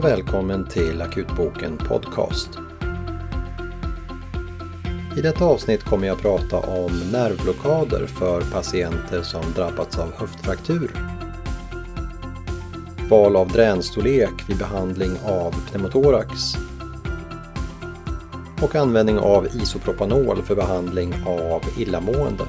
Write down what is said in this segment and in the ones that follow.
och välkommen till Akutboken Podcast. I detta avsnitt kommer jag prata om nervblockader för patienter som drabbats av höftfraktur. Val av dränstorlek vid behandling av pneumotorax och användning av isopropanol för behandling av illamående.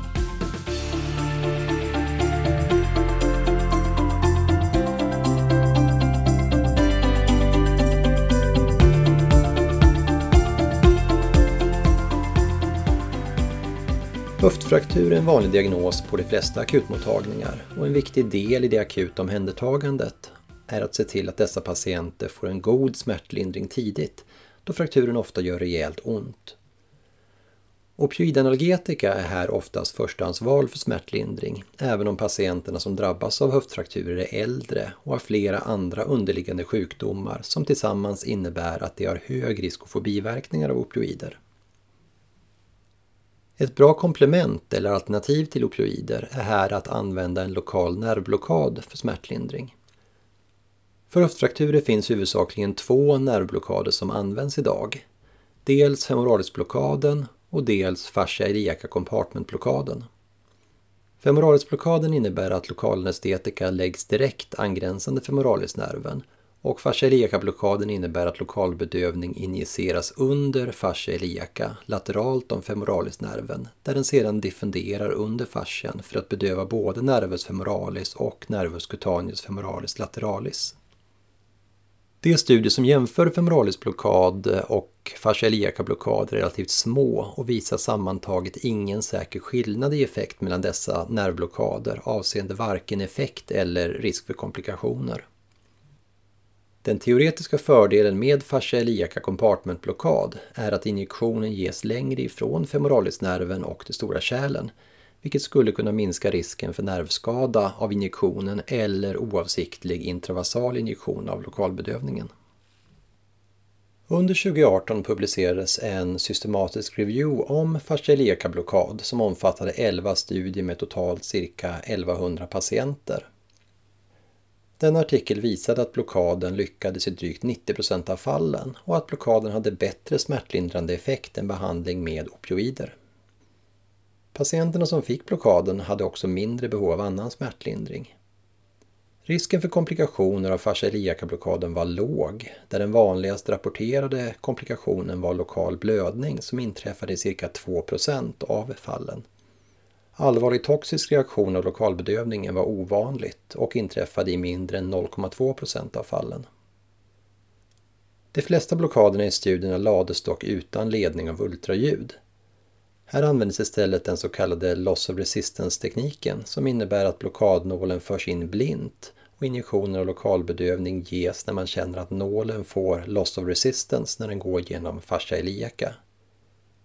Höftfraktur är en vanlig diagnos på de flesta akutmottagningar och en viktig del i det akuta omhändertagandet är att se till att dessa patienter får en god smärtlindring tidigt då frakturen ofta gör rejält ont. Opioidanalgetika är här oftast förstahandsval för smärtlindring, även om patienterna som drabbas av höftfrakturer är äldre och har flera andra underliggande sjukdomar som tillsammans innebär att de har hög risk att få biverkningar av opioider. Ett bra komplement eller alternativ till opioider är här att använda en lokal nervblockad för smärtlindring. För höftfrakturer finns huvudsakligen två nervblockader som används idag. Dels femoralisblockaden och dels fascia iliaca compartmentblockaden. Femoralisblockaden innebär att lokalanestetika läggs direkt angränsande femoralisnerven och fascia blockaden innebär att lokalbedövning injiceras under fascia iliaca lateralt om femoralisnerven där den sedan diffunderar under fascian för att bedöva både nervus femoralis och nervus cutaneus femoralis lateralis. De studier som jämför femoralisblockad och fascia blockad är relativt små och visar sammantaget ingen säker skillnad i effekt mellan dessa nervblockader avseende varken effekt eller risk för komplikationer. Den teoretiska fördelen med fascia iliaca compartmentblockad är att injektionen ges längre ifrån femoralisnerven och de stora kärlen, vilket skulle kunna minska risken för nervskada av injektionen eller oavsiktlig intravasal injektion av lokalbedövningen. Under 2018 publicerades en systematisk review om fascia blockad som omfattade 11 studier med totalt cirka 1100 patienter. Denna artikel visade att blockaden lyckades i drygt 90% av fallen och att blockaden hade bättre smärtlindrande effekt än behandling med opioider. Patienterna som fick blockaden hade också mindre behov av annan smärtlindring. Risken för komplikationer av fascia iliaca-blockaden var låg, där den vanligast rapporterade komplikationen var lokal blödning som inträffade i cirka 2% av fallen. Allvarlig toxisk reaktion av lokalbedövningen var ovanligt och inträffade i mindre än 0,2 procent av fallen. De flesta blockaderna i studierna lades dock utan ledning av ultraljud. Här användes istället den så kallade loss of resistance-tekniken som innebär att blockadnålen förs in blint och injektioner av lokalbedövning ges när man känner att nålen får loss of resistance när den går genom fascia iliaca.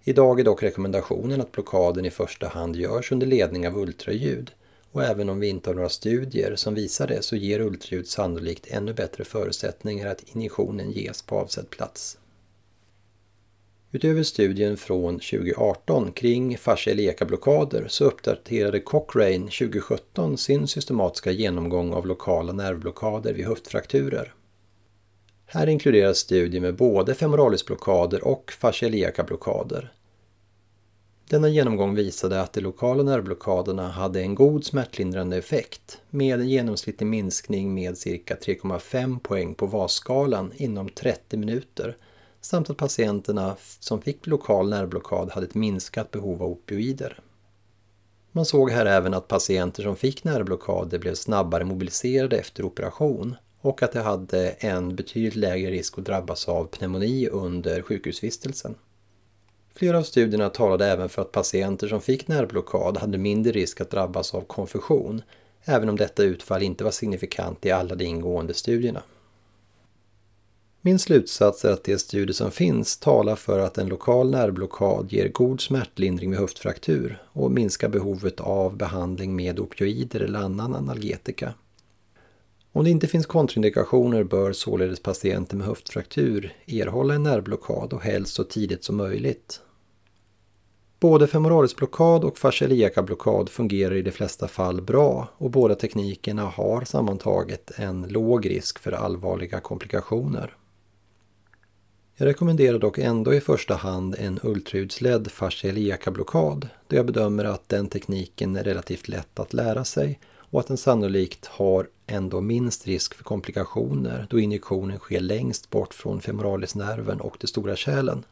Idag är dock rekommendationen att blockaden i första hand görs under ledning av ultraljud och även om vi inte har några studier som visar det så ger ultraljud sannolikt ännu bättre förutsättningar att injektionen ges på avsedd plats. Utöver studien från 2018 kring fascia blockader så uppdaterade Cochrane 2017 sin systematiska genomgång av lokala nervblockader vid höftfrakturer. Här inkluderas studier med både femoralisblockader och fascia iliaca-blockader denna genomgång visade att de lokala nervblockaderna hade en god smärtlindrande effekt med en genomsnittlig minskning med cirka 3,5 poäng på VAS-skalan inom 30 minuter samt att patienterna som fick lokal nervblockad hade ett minskat behov av opioider. Man såg här även att patienter som fick nervblockader blev snabbare mobiliserade efter operation och att de hade en betydligt lägre risk att drabbas av pneumoni under sjukhusvistelsen. Flera av studierna talade även för att patienter som fick nervblockad hade mindre risk att drabbas av konfusion, även om detta utfall inte var signifikant i alla de ingående studierna. Min slutsats är att de studier som finns talar för att en lokal nervblockad ger god smärtlindring vid höftfraktur och minskar behovet av behandling med opioider eller annan analgetika. Om det inte finns kontraindikationer bör således patienter med höftfraktur erhålla en nervblockad och helst så tidigt som möjligt Både femoralisblockad och fascialiakablockad fungerar i de flesta fall bra och båda teknikerna har sammantaget en låg risk för allvarliga komplikationer. Jag rekommenderar dock ändå i första hand en ultraljudsledd fascialiakablockad då jag bedömer att den tekniken är relativt lätt att lära sig och att den sannolikt har ändå minst risk för komplikationer då injektionen sker längst bort från femoralisnerven och de stora kärlen.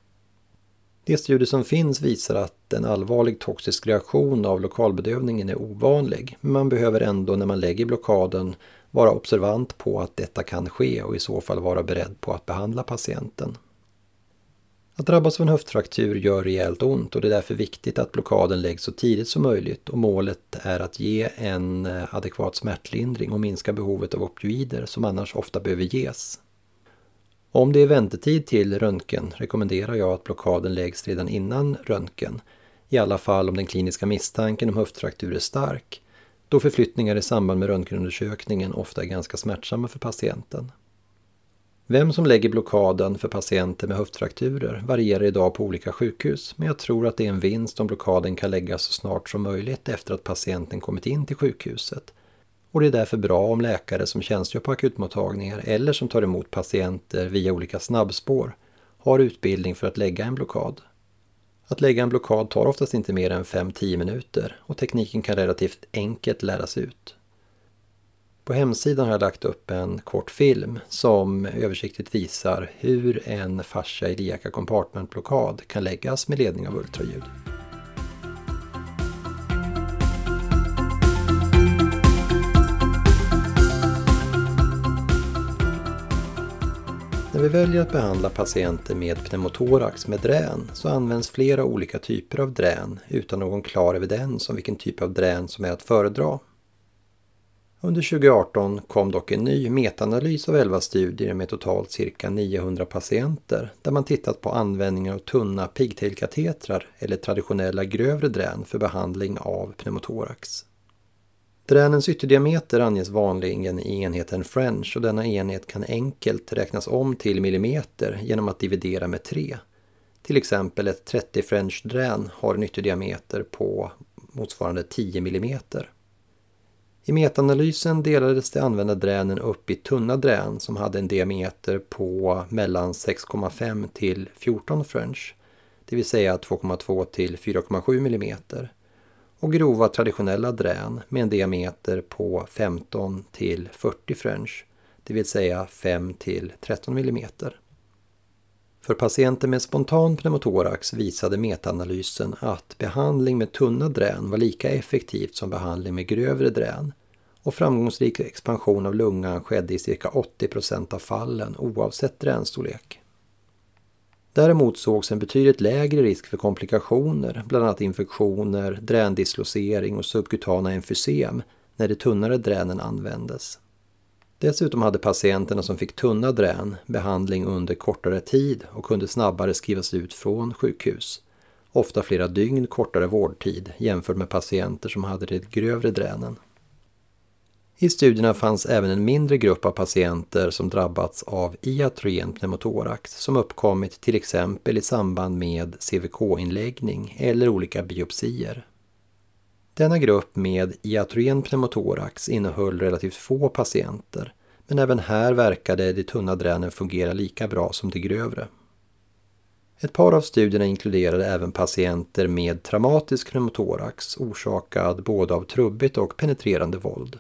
De studier som finns visar att en allvarlig toxisk reaktion av lokalbedövningen är ovanlig, men man behöver ändå när man lägger blockaden vara observant på att detta kan ske och i så fall vara beredd på att behandla patienten. Att drabbas av en höftfraktur gör rejält ont och det är därför viktigt att blockaden läggs så tidigt som möjligt och målet är att ge en eh, adekvat smärtlindring och minska behovet av opioider som annars ofta behöver ges. Om det är väntetid till röntgen rekommenderar jag att blockaden läggs redan innan röntgen, i alla fall om den kliniska misstanken om höftfraktur är stark, då förflyttningar i samband med röntgenundersökningen ofta är ganska smärtsamma för patienten. Vem som lägger blockaden för patienter med höftfrakturer varierar idag på olika sjukhus, men jag tror att det är en vinst om blockaden kan läggas så snart som möjligt efter att patienten kommit in till sjukhuset. Och det är därför bra om läkare som tjänstgör på akutmottagningar eller som tar emot patienter via olika snabbspår har utbildning för att lägga en blockad. Att lägga en blockad tar oftast inte mer än 5-10 minuter och tekniken kan relativt enkelt läras ut. På hemsidan har jag lagt upp en kort film som översiktligt visar hur en fascia iliaca compartment-blockad kan läggas med ledning av ultraljud. När vi väljer att behandla patienter med pneumotorax med drän så används flera olika typer av drän utan någon klar evidens om vilken typ av drän som är att föredra. Under 2018 kom dock en ny metaanalys av 11 studier med totalt cirka 900 patienter där man tittat på användningen av tunna pigtailkatetrar eller traditionella grövre drän för behandling av pneumotorax. Dränens ytterdiameter anges vanligen i enheten French och denna enhet kan enkelt räknas om till millimeter genom att dividera med 3. Till exempel ett 30 French-drän har en ytterdiameter på motsvarande 10 millimeter. I metaanalysen delades de använda dränen upp i tunna drän som hade en diameter på mellan 6,5 till 14 French, det vill säga 2,2 till 4,7 mm. Och grova traditionella drän med en diameter på 15 till 40 French, det vill säga 5 till 13 mm. För patienter med spontan pneumotorax visade metaanalysen att behandling med tunna drän var lika effektivt som behandling med grövre drän och framgångsrik expansion av lungan skedde i cirka 80 procent av fallen oavsett dränstorlek. Däremot sågs en betydligt lägre risk för komplikationer, bland annat infektioner, drändislosering och subkutana emfysem när de tunnare dränen användes. Dessutom hade patienterna som fick tunna drän behandling under kortare tid och kunde snabbare skrivas ut från sjukhus. Ofta flera dygn kortare vårdtid jämfört med patienter som hade de grövre dränen. I studierna fanns även en mindre grupp av patienter som drabbats av iatrogen pneumotorax som uppkommit till exempel i samband med CVK-inläggning eller olika biopsier. Denna grupp med iatrogen pneumotorax innehöll relativt få patienter, men även här verkade de tunna dränen fungera lika bra som de grövre. Ett par av studierna inkluderade även patienter med traumatisk pneumotorax orsakad både av trubbigt och penetrerande våld.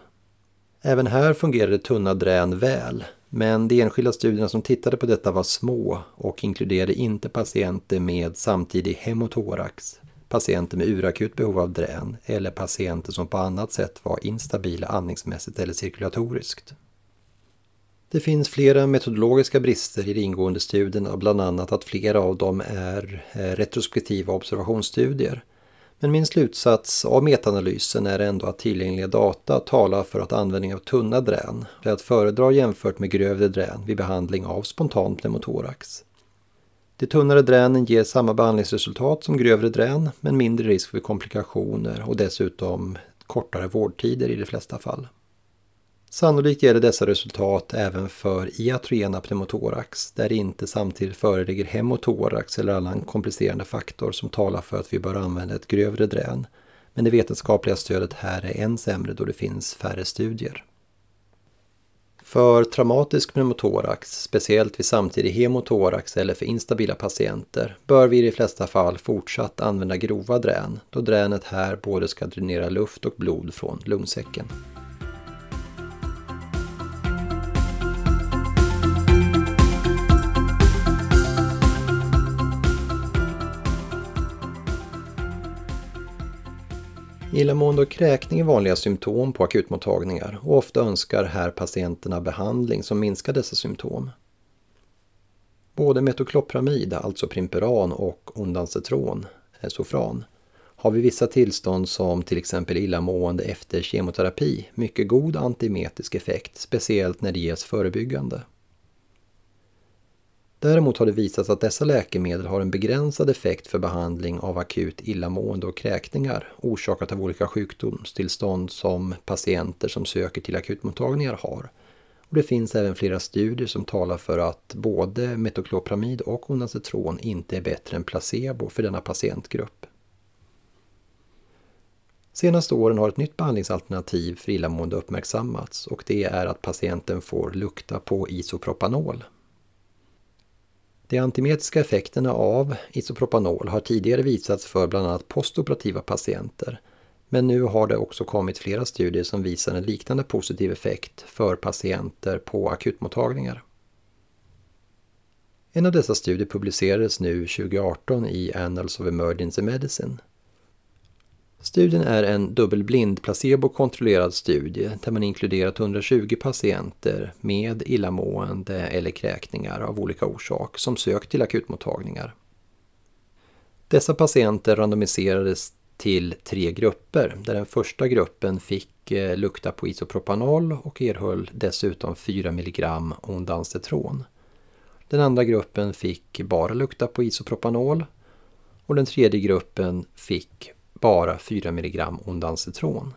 Även här fungerade tunna drän väl, men de enskilda studierna som tittade på detta var små och inkluderade inte patienter med samtidig hemotorax, patienter med urakut behov av drän eller patienter som på annat sätt var instabila andningsmässigt eller cirkulatoriskt. Det finns flera metodologiska brister i de ingående studierna, bland annat att flera av dem är eh, retrospektiva observationsstudier men min slutsats av metaanalysen är ändå att tillgängliga data talar för att användning av tunna drän är att föredra jämfört med grövre drän vid behandling av spontan pneumotorax. De tunnare dränen ger samma behandlingsresultat som grövre drän men mindre risk för komplikationer och dessutom kortare vårdtider i de flesta fall. Sannolikt gäller dessa resultat även för iatrogena pneumotorax där det inte samtidigt föreligger hemotorax eller annan komplicerande faktor som talar för att vi bör använda ett grövre drän. Men det vetenskapliga stödet här är än sämre då det finns färre studier. För traumatisk pneumotorax, speciellt vid samtidig hemotorax eller för instabila patienter, bör vi i de flesta fall fortsatt använda grova drän då dränet här både ska dränera luft och blod från lungsäcken. Illamående och kräkning är vanliga symptom på akutmottagningar och ofta önskar här patienterna behandling som minskar dessa symptom. Både metoklopramid, alltså Primperan, och ondansetron, Sofran, har vid vissa tillstånd som till exempel illamående efter kemoterapi mycket god antiemetisk effekt, speciellt när det ges förebyggande. Däremot har det visats att dessa läkemedel har en begränsad effekt för behandling av akut illamående och kräkningar orsakat av olika sjukdomstillstånd som patienter som söker till akutmottagningar har. Och det finns även flera studier som talar för att både metoklopramid och onacetron inte är bättre än placebo för denna patientgrupp. Senaste åren har ett nytt behandlingsalternativ för illamående uppmärksammats och det är att patienten får lukta på isopropanol. De antimetiska effekterna av isopropanol har tidigare visats för bland annat postoperativa patienter. Men nu har det också kommit flera studier som visar en liknande positiv effekt för patienter på akutmottagningar. En av dessa studier publicerades nu 2018 i Annals of Emergency Medicine Studien är en dubbelblind placebokontrollerad studie där man inkluderat 120 patienter med illamående eller kräkningar av olika orsak som sökt till akutmottagningar. Dessa patienter randomiserades till tre grupper där den första gruppen fick eh, lukta på isopropanol och erhöll dessutom 4 mg ondansetron. Den andra gruppen fick bara lukta på isopropanol och den tredje gruppen fick bara 4 mg ondansetron.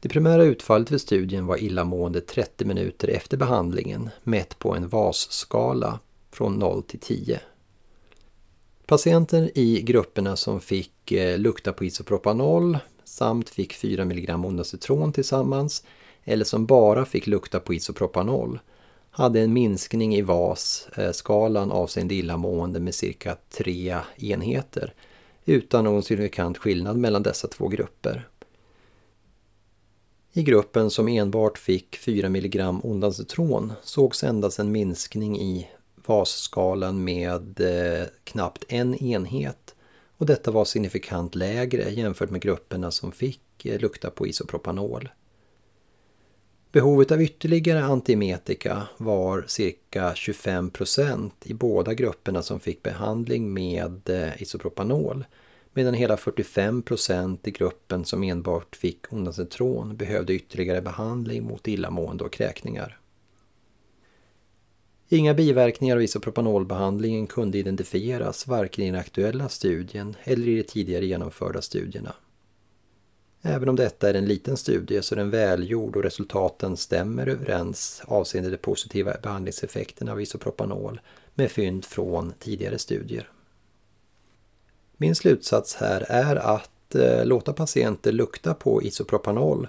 Det primära utfallet vid studien var illamående 30 minuter efter behandlingen mätt på en VAS-skala från 0 till 10. Patienter i grupperna som fick eh, lukta på isopropanol samt fick 4 mg ondansetron tillsammans eller som bara fick lukta på isopropanol hade en minskning i VAS-skalan eh, avseende illamående med cirka 3 enheter utan någon signifikant skillnad mellan dessa två grupper. I gruppen som enbart fick 4 mg ondansetron sågs endast en minskning i VAS-skalan med eh, knappt en enhet och detta var signifikant lägre jämfört med grupperna som fick eh, lukta på isopropanol. Behovet av ytterligare antiemetika var cirka 25 procent i båda grupperna som fick behandling med eh, isopropanol medan hela 45 procent i gruppen som enbart fick ondansetron behövde ytterligare behandling mot illamående och kräkningar. Inga biverkningar av isopropanolbehandlingen kunde identifieras varken i den aktuella studien eller i de tidigare genomförda studierna. Även om detta är en liten studie så är den välgjord och resultaten stämmer överens avseende de positiva behandlingseffekterna av isopropanol med fynd från tidigare studier. Min slutsats här är att eh, låta patienter lukta på isopropanol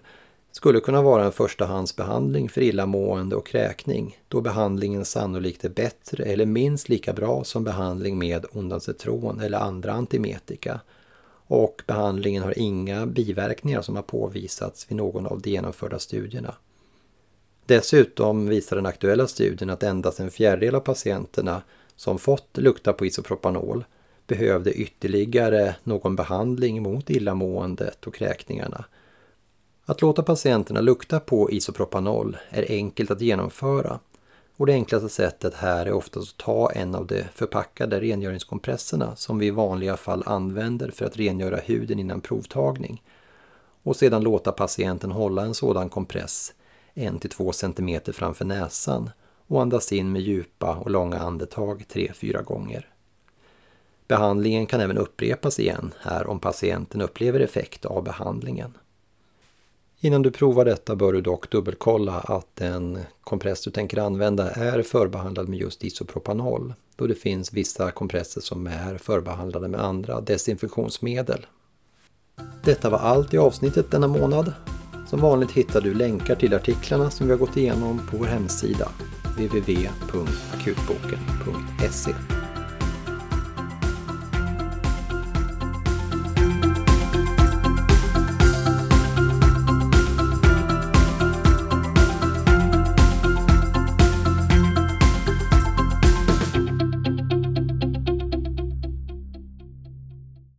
skulle kunna vara en förstahandsbehandling för illamående och kräkning då behandlingen sannolikt är bättre eller minst lika bra som behandling med ondansetron eller andra antimetika och behandlingen har inga biverkningar som har påvisats vid någon av de genomförda studierna. Dessutom visar den aktuella studien att endast en fjärdedel av patienterna som fått lukta på isopropanol behövde ytterligare någon behandling mot illamåendet och kräkningarna. Att låta patienterna lukta på isopropanol är enkelt att genomföra och det enklaste sättet här är oftast att ta en av de förpackade rengöringskompresserna som vi i vanliga fall använder för att rengöra huden innan provtagning och sedan låta patienten hålla en sådan kompress 1-2 cm framför näsan och andas in med djupa och långa andetag 3-4 gånger. Behandlingen kan även upprepas igen här om patienten upplever effekt av behandlingen. Innan du provar detta bör du dock dubbelkolla att den kompress du tänker använda är förbehandlad med just isopropanol, då det finns vissa kompresser som är förbehandlade med andra desinfektionsmedel. Detta var allt i avsnittet denna månad. Som vanligt hittar du länkar till artiklarna som vi har gått igenom på vår hemsida www.akutboken.se